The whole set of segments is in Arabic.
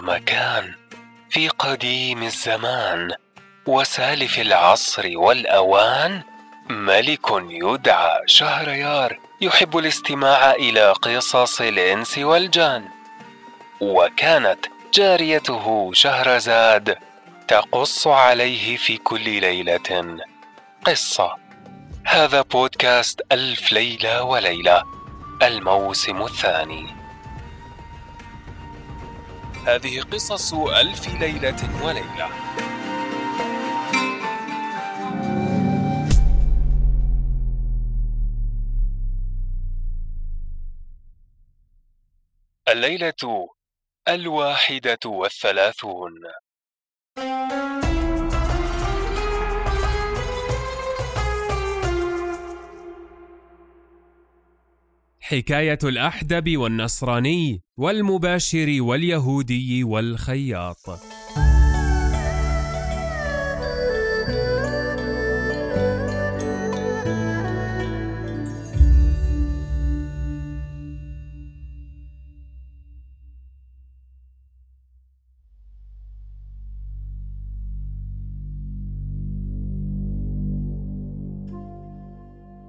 مكان في قديم الزمان وسالف العصر والأوان ملك يدعى شهريار يحب الاستماع إلى قصص الإنس والجان. وكانت جاريته شهرزاد تقص عليه في كل ليلة قصة. هذا بودكاست ألف ليلة وليلة الموسم الثاني. هذه قصص ألف ليلة وليلة. الليلة الواحدة والثلاثون. حكاية الأحدب والنصراني والمباشر واليهودي والخياط.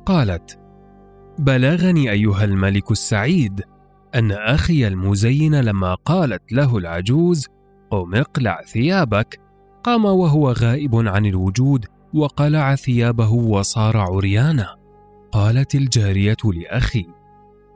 قالت بلغني أيها الملك السعيد أن أخي المزين لما قالت له العجوز قم اقلع ثيابك! قام وهو غائب عن الوجود وقلع ثيابه وصار عريانا. قالت الجارية لأخي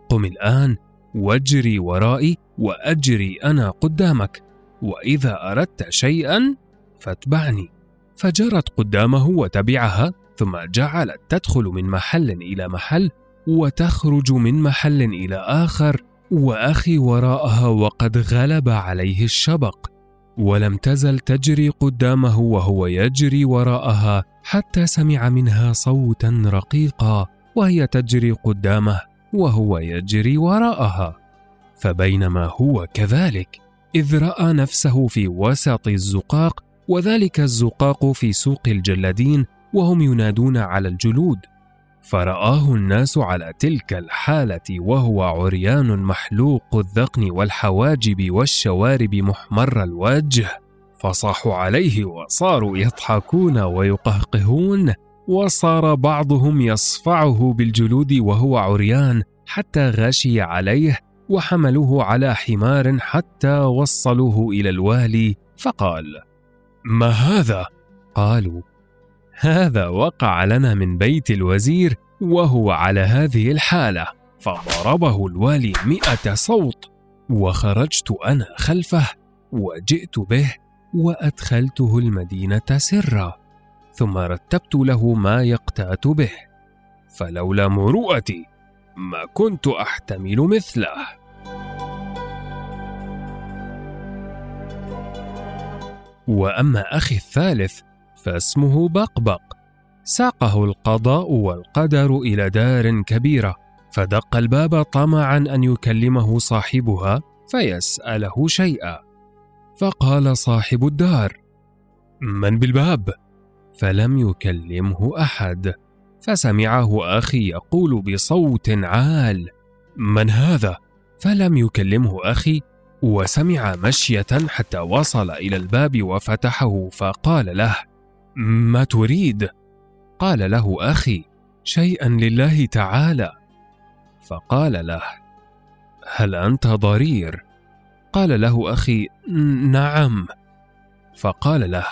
قم الآن واجري ورائي وأجري أنا قدامك وإذا أردت شيئا فاتبعني. فجرت قدامه وتبعها ثم جعلت تدخل من محل إلى محل وتخرج من محل إلى آخر وأخي وراءها وقد غلب عليه الشبق ولم تزل تجري قدامه وهو يجري وراءها حتى سمع منها صوتا رقيقا وهي تجري قدامه وهو يجري وراءها. فبينما هو كذلك إذ رأى نفسه في وسط الزقاق وذلك الزقاق في سوق الجلادين وهم ينادون على الجلود. فرآه الناس على تلك الحالة وهو عريان محلوق الذقن والحواجب والشوارب محمر الوجه فصاحوا عليه وصاروا يضحكون ويقهقهون وصار بعضهم يصفعه بالجلود وهو عريان حتى غشي عليه وحملوه على حمار حتى وصلوه إلى الوالي فقال ما هذا؟ قالوا هذا وقع لنا من بيت الوزير وهو على هذه الحالة. فضربه الوالي مئة صوت وخرجت أنا خلفه وجئت به وأدخلته المدينة سرا ثم رتبت له ما يقتات به. فلولا مروءتي ما كنت أحتمل مثله. وأما أخي الثالث فاسمه بقبق. ساقه القضاء والقدر إلى دار كبيرة فدق الباب طمعا أن يكلمه صاحبها فيسأله شيئا. فقال صاحب الدار من بالباب؟ فلم يكلمه أحد. فسمعه أخي يقول بصوت عال من هذا؟ فلم يكلمه أخي وسمع مشية حتى وصل إلى الباب وفتحه فقال له ما تريد؟ قال له أخي شيئا لله تعالى. فقال له هل أنت ضرير؟ قال له أخي نعم. فقال له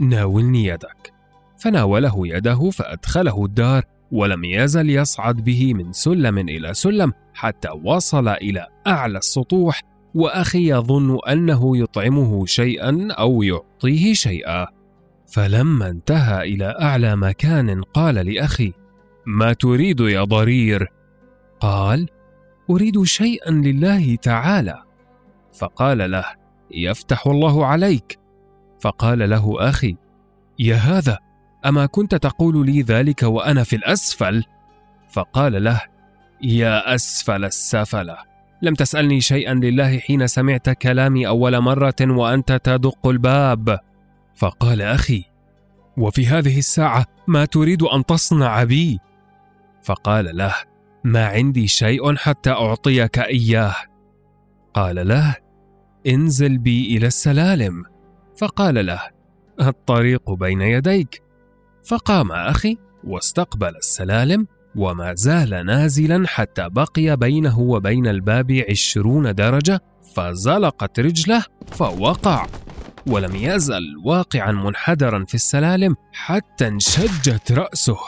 ناولني يدك. فناوله يده فأدخله الدار ولم يزل يصعد به من سلم إلى سلم حتى وصل إلى أعلى السطوح وأخي يظن أنه يطعمه شيئا أو يعطيه شيئا. فلما انتهى إلى أعلى مكان قال لأخي ما تريد يا ضرير؟ قال أريد شيئا لله تعالى. فقال له يفتح الله عليك. فقال له أخي يا هذا أما كنت تقول لي ذلك وأنا في الأسفل؟ فقال له يا أسفل السفله لم تسألني شيئا لله حين سمعت كلامي أول مرة وأنت تدق الباب. فقال أخي وفي هذه الساعة ما تريد أن تصنع بي؟ فقال له ما عندي شيء حتى أعطيك إياه. قال له انزل بي إلى السلالم. فقال له الطريق بين يديك. فقام أخي واستقبل السلالم وما زال نازلا حتى بقي بينه وبين الباب عشرون درجة فزلقت رجله فوقع. ولم يزل واقعا منحدرا في السلالم حتى انشجت رأسه.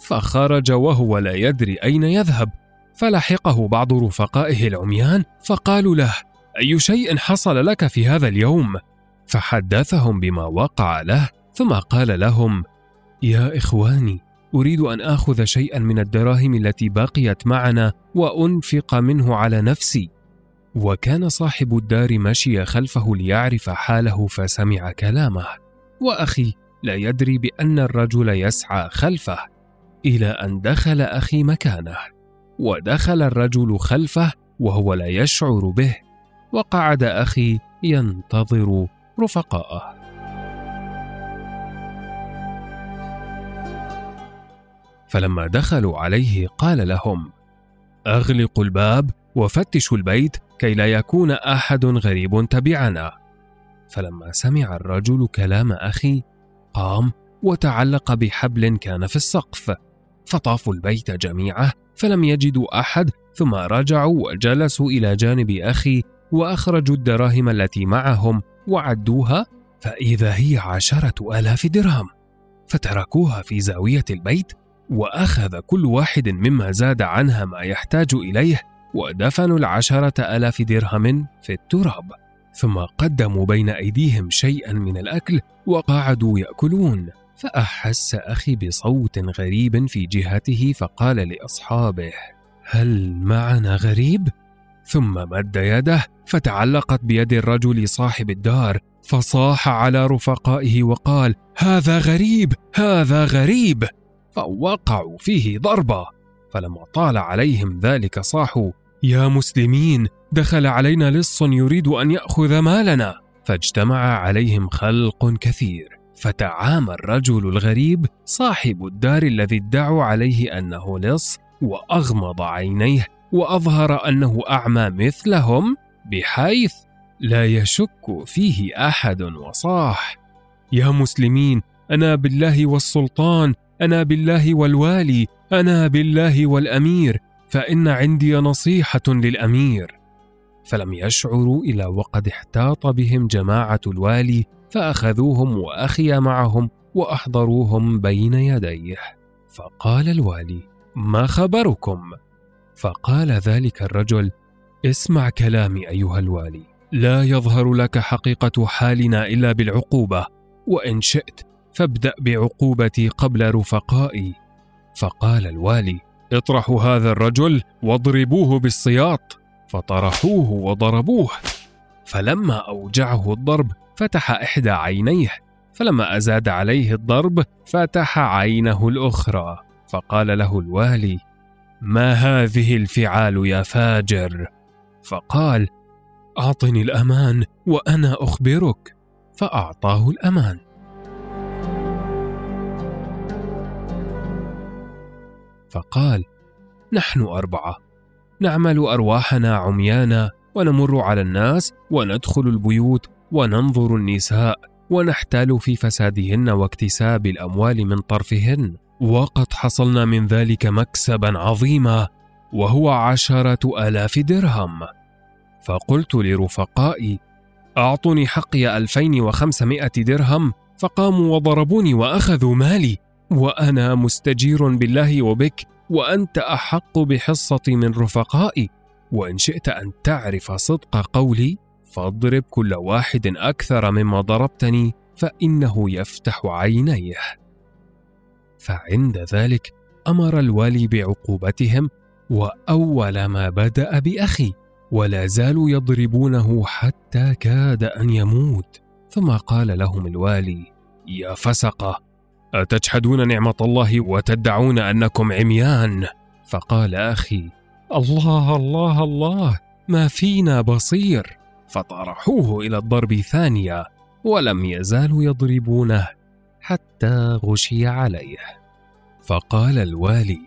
فخرج وهو لا يدري أين يذهب. فلحقه بعض رفقائه العميان فقالوا له أي شيء حصل لك في هذا اليوم؟ فحدثهم بما وقع له ثم قال لهم يا إخواني أريد أن آخذ شيئا من الدراهم التي بقيت معنا وأنفق منه على نفسي. وكان صاحب الدار مشي خلفه ليعرف حاله فسمع كلامه. وأخي لا يدري بأن الرجل يسعى خلفه إلى أن دخل أخي مكانه. ودخل الرجل خلفه وهو لا يشعر به. وقعد أخي ينتظر رفقاءه. فلما دخلوا عليه قال لهم أغلقوا الباب وفتشوا البيت كي لا يكون أحد غريب تبعنا. فلما سمع الرجل كلام أخي قام وتعلق بحبل كان في السقف. فطافوا البيت جميعه فلم يجدوا أحد ثم رجعوا وجلسوا إلى جانب أخي وأخرجوا الدراهم التي معهم وعدوها فإذا هي عشرة آلاف درهم. فتركوها في زاوية البيت وأخذ كل واحد مما زاد عنها ما يحتاج إليه ودفنوا العشرة آلاف درهم في التراب ثم قدموا بين أيديهم شيئا من الأكل وقعدوا يأكلون. فأحس أخي بصوت غريب في جهته فقال لأصحابه هل معنا غريب? ثم مد يده فتعلقت بيد الرجل صاحب الدار فصاح على رفقائه وقال هذا غريب هذا غريب. فوقعوا فيه ضربة. فلما طال عليهم ذلك صاحوا يا مسلمين دخل علينا لص يريد أن يأخذ مالنا. فاجتمع عليهم خلق كثير. فتعامى الرجل الغريب صاحب الدار الذي ادعوا عليه أنه لص وأغمض عينيه وأظهر أنه أعمى مثلهم بحيث لا يشك فيه أحد وصاح. يا مسلمين أنا بالله والسلطان أنا بالله والوالي أنا بالله والأمير فإن عندي نصيحة للأمير. فلم يشعروا الا وقد احتاط بهم جماعة الوالي فأخذوهم وأخي معهم وأحضروهم بين يديه. فقال الوالي ما خبركم؟ فقال ذلك الرجل اسمع كلامي أيها الوالي. لا يظهر لك حقيقة حالنا إلا بالعقوبة وإن شئت فابدأ بعقوبتي قبل رفقائي. فقال الوالي اطرحوا هذا الرجل واضربوه بالسياط. فطرحوه وضربوه. فلما أوجعه الضرب فتح إحدى عينيه. فلما أزاد عليه الضرب فتح عينه الأخرى. فقال له الوالي ما هذه الفعال يا فاجر؟ فقال أعطني الأمان وأنا أخبرك. فأعطاه الأمان. فقال نحن أربعة. نعمل أرواحنا عميانا ونمر على الناس وندخل البيوت وننظر النساء ونحتال في فسادهن واكتساب الأموال من طرفهن. وقد حصلنا من ذلك مكسبا عظيما وهو عشرة آلاف درهم. فقلت لرفقائي اعطني حقي ألفين وخمسمائة درهم فقاموا وضربوني وأخذوا مالي. وأنا مستجير بالله وبك وأنت أحق بحصتي من رفقائي. وإن شئت أن تعرف صدق قولي فاضرب كل واحد أكثر مما ضربتني فإنه يفتح عينيه. فعند ذلك، أمر الوالي بعقوبتهم، وأول ما بدأ بأخي، ولا زالوا يضربونه حتى كاد أن يموت. ثم قال لهم الوالي يا فسقة أتجحدون نعمة الله وتدعون أنكم عميان؟ فقال أخي الله الله الله ما فينا بصير. فطرحوه إلى الضرب ثانية ولم يزالوا يضربونه حتى غشي عليه. فقال الوالي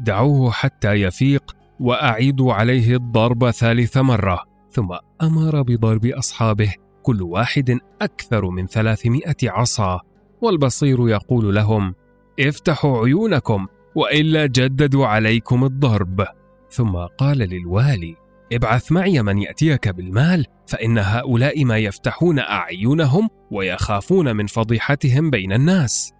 دعوه حتى يفيق واعيدوا عليه الضرب ثالث مرة ثم أمر بضرب أصحابه كل واحد أكثر من ثلاثمائة عصا. والبصير يقول لهم افتحوا عيونكم وإلا جددوا عليكم الضرب. ثم قال للوالي ابعث معي من يأتيك بالمال فإن هؤلاء ما يفتحون أعينهم ويخافون من فضيحتهم بين الناس.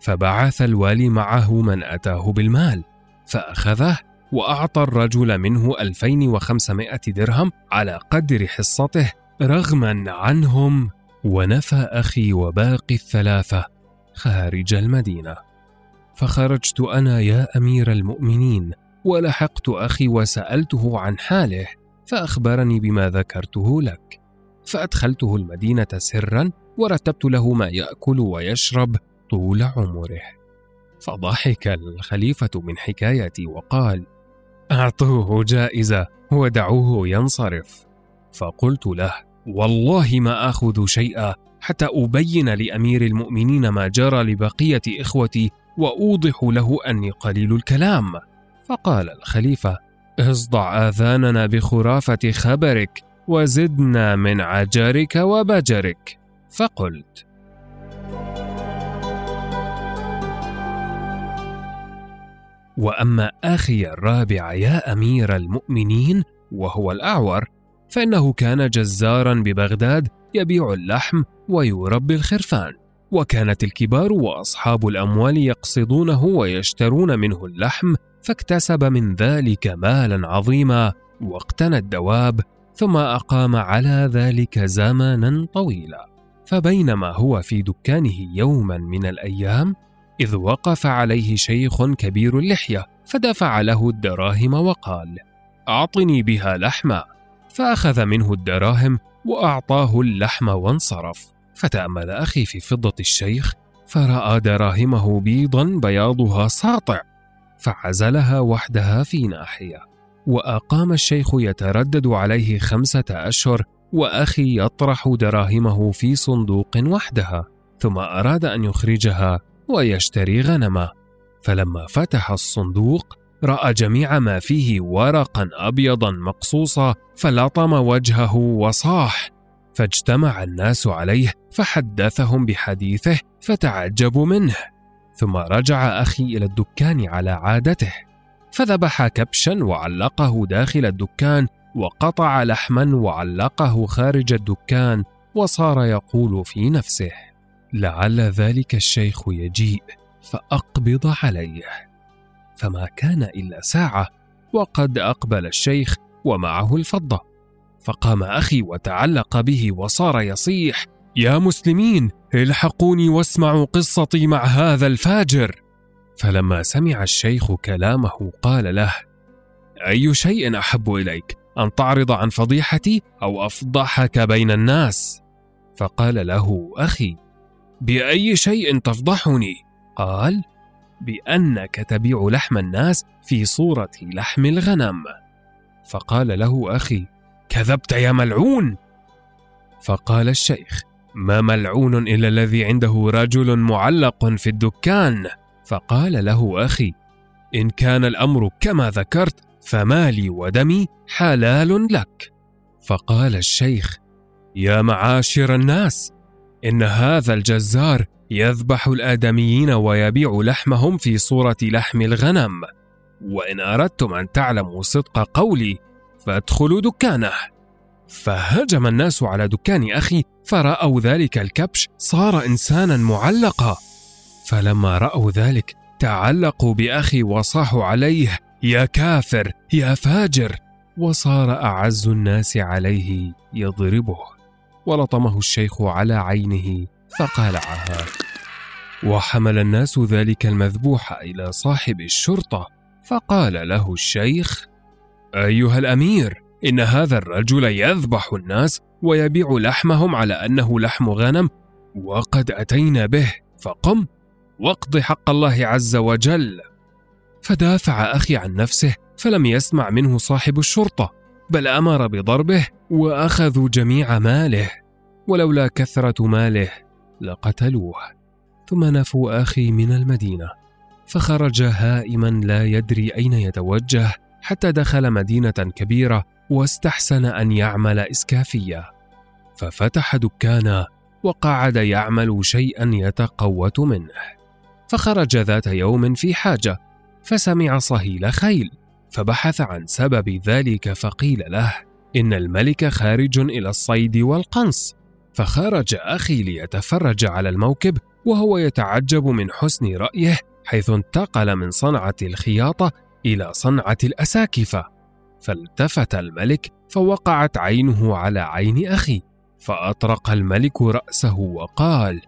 فبعث الوالي معه من أتاه بالمال فأخذه وأعطى الرجل منه 2500 درهم على قدر حصته رغما عنهم ونفى أخي وباقي الثلاثة خارج المدينة. فخرجت أنا يا أمير المؤمنين ولحقت أخي وسألته عن حاله فأخبرني بما ذكرته لك. فأدخلته المدينة سرا ورتبت له ما يأكل ويشرب طول عمره. فضحك الخليفة من حكايتي وقال أعطوه جائزة ودعوه ينصرف. فقلت له والله ما آخذ شيئا. حتى أبين لأمير المؤمنين ما جرى لبقية إخوتي وأوضح له أني قليل الكلام. فقال الخليفة اصدع آذاننا بخرافة خبرك وزدنا من عجرك وبجرك. فقلت وأما أخي الرابع يا أمير المؤمنين وهو الأعور فإنه كان جزارا ببغداد يبيع اللحم ويربي الخرفان. وكانت الكبار وأصحاب الأموال يقصدونه ويشترون منه اللحم فاكتسب من ذلك مالا عظيما واقتنى الدواب ثم أقام على ذلك زمنا طويلا. فبينما هو في دكانه يوما من الأيام إذ وقف عليه شيخ كبير اللحية فدفع له الدراهم وقال أعطني بها لحما. فأخذ منه الدراهم وأعطاه اللحم وانصرف. فتأمل أخي في فضة الشيخ فرأى دراهمه بيضا بياضها ساطع فعزلها وحدها في ناحية. وأقام الشيخ يتردد عليه خمسة أشهر وأخي يطرح دراهمه في صندوق وحدها ثم أراد أن يخرجها ويشتري غنمه. فلما فتح الصندوق رأى جميع ما فيه ورقا ابيضا مقصوصا فلطم وجهه وصاح. فاجتمع الناس عليه فحدثهم بحديثه فتعجبوا منه. ثم رجع أخي إلى الدكان على عادته. فذبح كبشا وعلقه داخل الدكان وقطع لحما وعلقه خارج الدكان وصار يقول في نفسه لعل ذلك الشيخ يجيء فأقبض عليه. فما كان إلا ساعة وقد أقبل الشيخ ومعه الفضة. فقام أخي وتعلق به وصار يصيح يا مسلمين الحقوني واسمعوا قصتي مع هذا الفاجر. فلما سمع الشيخ كلامه قال له أي شيء أحب إليك أن تعرض عن فضيحتي أو أفضحك بين الناس؟ فقال له أخي بأي شيء تفضحني؟ قال بأنك تبيع لحم الناس في صورة لحم الغنم. فقال له أخي كذبت يا ملعون! فقال الشيخ ما ملعون إلا الذي عنده رجل معلق في الدكان. فقال له أخي إن كان الأمر كما ذكرت فمالي ودمي حلال لك. فقال الشيخ يا معاشر الناس إن هذا الجزار يذبح الآدميين ويبيع لحمهم في صورة لحم الغنم. وإن أردتم أن تعلموا صدق قولي فادخلوا دكانه. فهجم الناس على دكان أخي فرأوا ذلك الكبش صار إنسانا معلقا. فلما رأوا ذلك تعلقوا بأخي وصاحوا عليه يا كافر يا فاجر! وصار أعز الناس عليه يضربه. ولطمه الشيخ على عينه فقالعها وحمل الناس ذلك المذبوح إلى صاحب الشرطة فقال له الشيخ أيها الأمير إن هذا الرجل يذبح الناس ويبيع لحمهم على أنه لحم غنم وقد أتينا به فقم واقض حق الله عز وجل. فدافع أخي عن نفسه فلم يسمع منه صاحب الشرطة بل أمر بضربه وأخذوا جميع ماله ولولا كثرة ماله. لقتلوه. ثم نفوا أخي من المدينة. فخرج هائما لا يدري أين يتوجه حتى دخل مدينة كبيرة واستحسن أن يعمل إسكافية. ففتح دكانا وقعد يعمل شيئا يتقوت منه. فخرج ذات يوم في حاجة فسمع صهيل خيل فبحث عن سبب ذلك فقيل له إن الملك خارج إلى الصيد والقنص. فخرج أخي ليتفرج على الموكب وهو يتعجب من حسن رأيه حيث انتقل من صنعة الخياطة إلى صنعة الأساكفة. فالتفت الملك فوقعت عينه على عين أخي فأطرق الملك رأسه وقال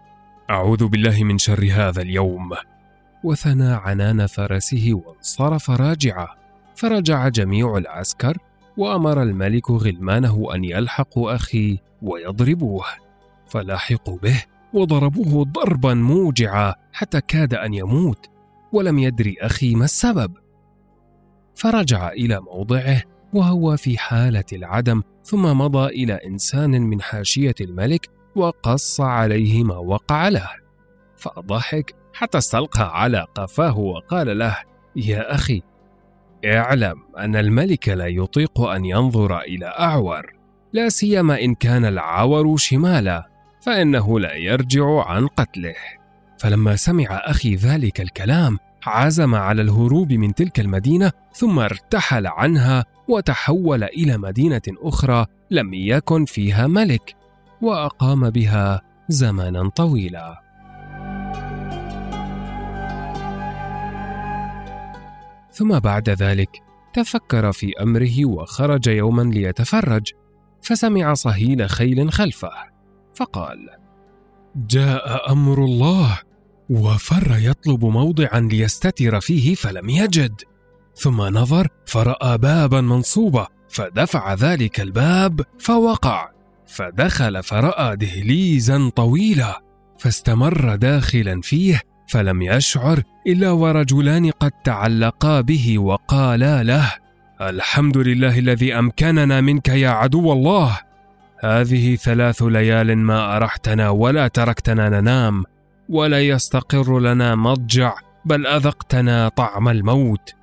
أعوذ بالله من شر هذا اليوم. وثنى عنان فرسه وانصرف راجعا. فرجع جميع العسكر وأمر الملك غلمانه أن يلحقوا أخي ويضربوه. فلاحقوا به وضربوه ضربا موجعا حتى كاد أن يموت ولم يدري أخي ما السبب. فرجع إلى موضعه وهو في حالة العدم ثم مضى إلى إنسان من حاشية الملك وقص عليه ما وقع له. فضحك حتى استلقى على قفاه وقال له يا أخي اعلم أن الملك لا يطيق أن ينظر إلى أعور. لا سيما إن كان العور شمالا فإنه لا يرجع عن قتله. فلما سمع أخي ذلك الكلام عزم على الهروب من تلك المدينة ثم ارتحل عنها وتحول إلى مدينة أخرى لم يكن فيها ملك وأقام بها زمانا طويلا. ثم بعد ذلك تفكر في أمره وخرج يوما ليتفرج. فسمع صهيل خيل خلفه فقال جاء أمر الله وفر يطلب موضعا ليستتر فيه فلم يجد. ثم نظر فرأى بابا منصوبا فدفع ذلك الباب فوقع. فدخل فرأى دهليزا طويلا فاستمر داخلا فيه فلم يشعر إلا ورجلان قد تعلقا به وقالا له. الحمد لله الذي أمكننا منك يا عدو الله. هذه ثلاث ليال ما أرحتنا ولا تركتنا ننام ولا يستقر لنا مضجع بل أذقتنا طعم الموت.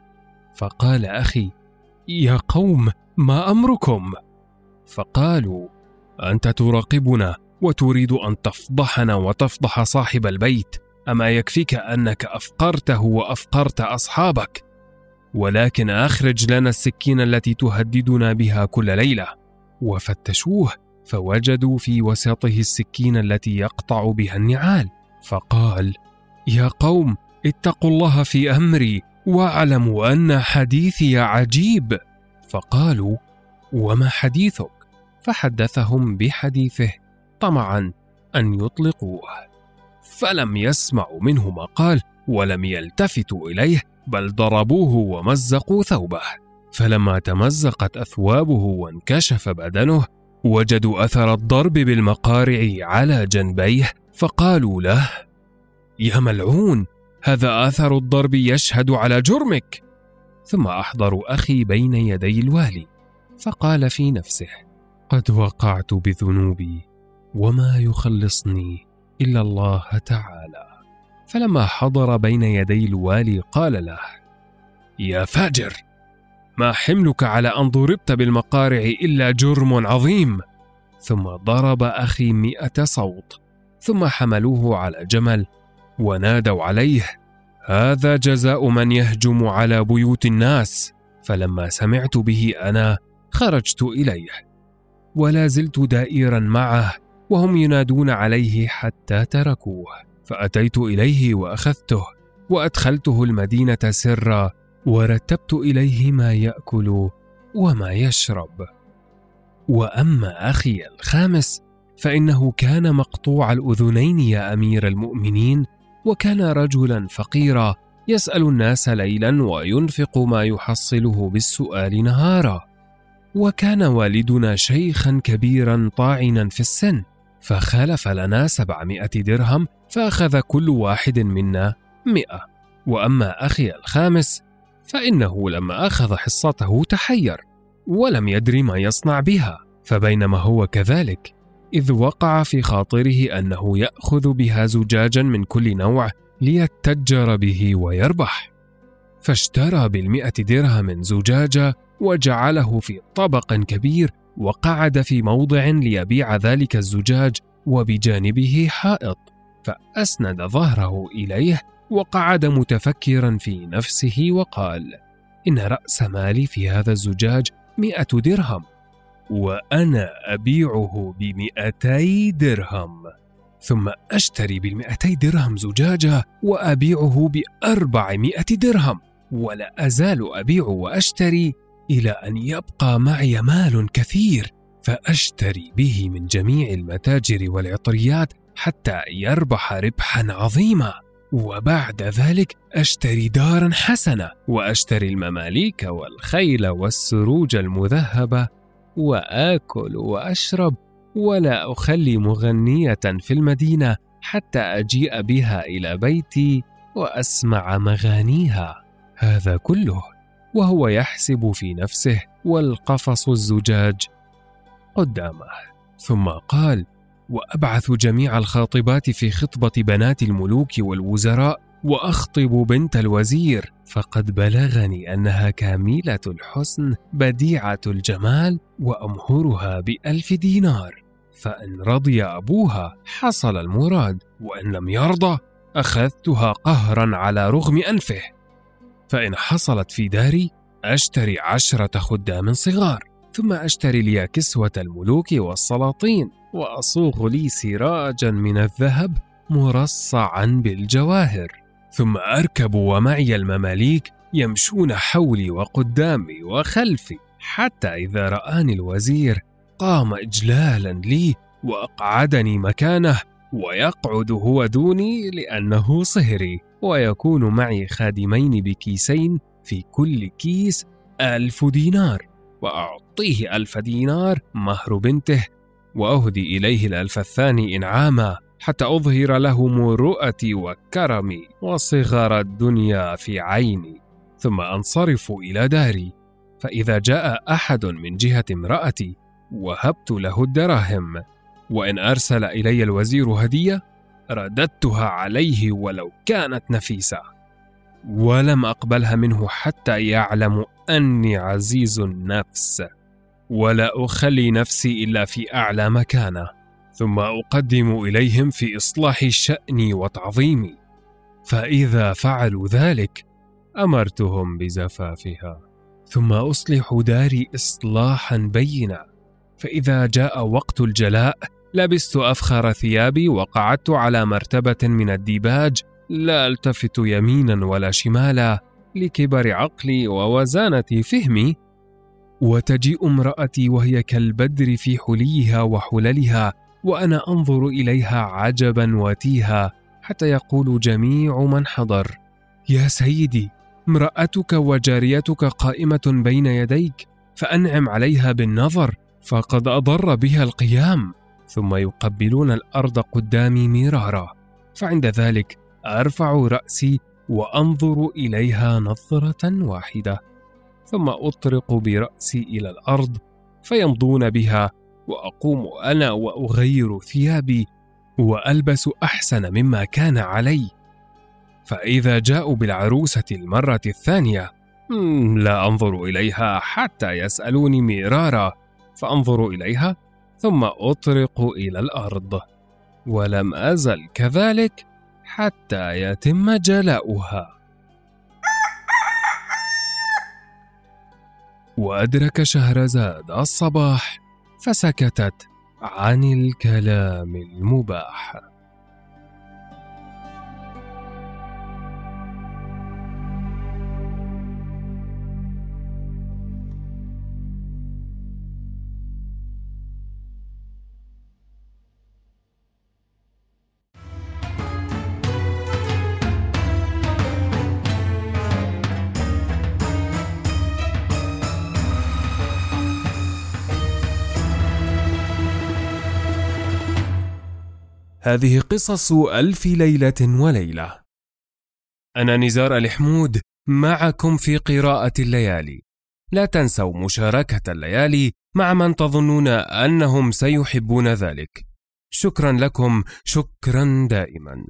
فقال أخي يا قوم ما أمركم؟ فقالوا أنت تراقبنا وتريد أن تفضحنا وتفضح صاحب البيت. أما يكفيك أنك أفقرته وأفقرت أصحابك؟ ولكن أخرج لنا السكين التي تهددنا بها كل ليلة. وفتشوه فوجدوا في وسطه السكين التي يقطع بها النعال. فقال يا قوم اتقوا الله في أمري واعلموا أن حديثي عجيب. فقالوا وما حديثك؟ فحدثهم بحديثه طمعا أن يطلقوه. فلم يسمعوا منه ما قال ولم يلتفتوا إليه بل ضربوه ومزقوا ثوبه. فلما تمزقت أثوابه وانكشف بدنه وجدوا أثر الضرب بالمقارع على جنبيه فقالوا له يا ملعون هذا آثر الضرب يشهد على جرمك. ثم احضروا أخي بين يدي الوالي فقال في نفسه قد وقعت بذنوبي وما يخلصني إلا الله تعالى. فلما حضر بين يدي الوالي قال له يا فاجر ما حملك على أن ضربت بالمقارع إلا جرم عظيم. ثم ضرب أخي مئة صوت ثم حملوه على جمل ونادوا عليه هذا جزاء من يهجم على بيوت الناس. فلما سمعت به أنا خرجت إليه ولا زلت دائرا معه وهم ينادون عليه حتى تركوه. فأتيت إليه وأخذته وأدخلته المدينة سرا ورتبت إليه ما يأكل وما يشرب. وأما أخي الخامس فإنه كان مقطوع الأذنين يا أمير المؤمنين وكان رجلا فقيرا يسأل الناس ليلا وينفق ما يحصله بالسؤال نهارا. وكان والدنا شيخا كبيرا طاعنا في السن فخلف لنا سبعمائة درهم فأخذ كل واحد منا مئة. وأما أخي الخامس فإنه لما أخذ حصته تحير ولم يدر ما يصنع بها. فبينما هو كذلك إذ وقع في خاطره أنه يأخذ بها زجاجا من كل نوع ليتجر به ويربح. فاشترى بالمئة درهم زجاجة وجعله في طبق كبير وقعد في موضع ليبيع ذلك الزجاج وبجانبه حائط. فأسند ظهره إليه وقعد متفكرا في نفسه وقال إن رأس مالي في هذا الزجاج مئة درهم وأنا أبيعه بمئتي درهم ثم أشتري بالمئتي درهم زجاجة وأبيعه بأربعمائة درهم ولا أزال أبيع وأشتري إلى أن يبقى معي مال كثير فأشتري به من جميع المتاجر والعطريات حتى يربح ربحا عظيما. وبعد ذلك أشتري دارا حسنه وأشتري المماليك والخيل والسروج المذهبة وآكل وأشرب ولا أخلي مغنية في المدينة حتى أجيء بها إلى بيتي وأسمع مغانيها. هذا كله وهو يحسب في نفسه والقفص الزجاج قدامه. ثم قال وأبعث جميع الخاطبات في خطبة بنات الملوك والوزراء وأخطب بنت الوزير. فقد بلغني أنها كاملة الحسن بديعة الجمال وأمهرها بألف دينار. فإن رضي أبوها حصل المراد وإن لم يرضى أخذتها قهرا على رغم أنفه. فإن حصلت في داري أشتري عشرة خدام صغار. ثم أشتري لي كسوة الملوك والسلاطين وأصوغ لي سراجا من الذهب مرصعا بالجواهر. ثم أركب ومعي المماليك يمشون حولي وقدامي وخلفي حتى إذا رآني الوزير قام اجلالا لي وأقعدني مكانه ويقعد هو دوني لأنه صهري ويكون معي خادمين بكيسين في كل كيس ألف دينار. وأعطيه ألف دينار مهر بنته وأهدي إليه الألف الثاني إنعاما حتى أظهر له مروءتي وكرمي وصغر الدنيا في عيني ثم أنصرف إلى داري. فإذا جاء أحد من جهة امرأتي وهبت له الدراهم. وإن أرسل إلي الوزير هدية رددتها عليه ولو كانت نفيسة. ولم أقبلها منه حتى يعلم أني عزيز النفس ولا أخلي نفسي إلا في أعلى مكانة ثم أقدم إليهم في إصلاح شأني وتعظيمي. فإذا فعلوا ذلك أمرتهم بزفافها ثم اصلح داري اصلاحا بينا. فإذا جاء وقت الجلاء لبست أفخر ثيابي وقعدت على مرتبة من الديباج لا ألتفت يمينا ولا شمالا لكبر عقلي ووزانة فهمي وتجيء امرأتي وهي كالبدر في حليها وحللها وأنا أنظر إليها عجبا وتيها حتى يقول جميع من حضر. يا سيدي امرأتك وجاريتك قائمة بين يديك فأنعم عليها بالنظر فقد أضر بها القيام. ثم يقبلون الأرض قدامي مرارا فعند ذلك أرفع رأسي وأنظر إليها نظرة واحدة ثم أطرق برأسي إلى الأرض فيمضون بها وأقوم أنا وأغير ثيابي وألبس أحسن مما كان علي. فإذا جاءوا بالعروسة المرة الثانية لا أنظر إليها حتى يسألوني مرارا فأنظر إليها ثم أطرق إلى الأرض. ولم أزل كذلك حتى يتم جلاؤها. وأدرك شهرزاد الصباح فسكتت عن الكلام المباح. هذه قصص ألف ليلة وليلة. أنا نزار الحمود معكم في قراءة الليالي. لا تنسوا مشاركة الليالي مع من تظنون أنهم سيحبون ذلك. شكرا لكم شكرا دائما.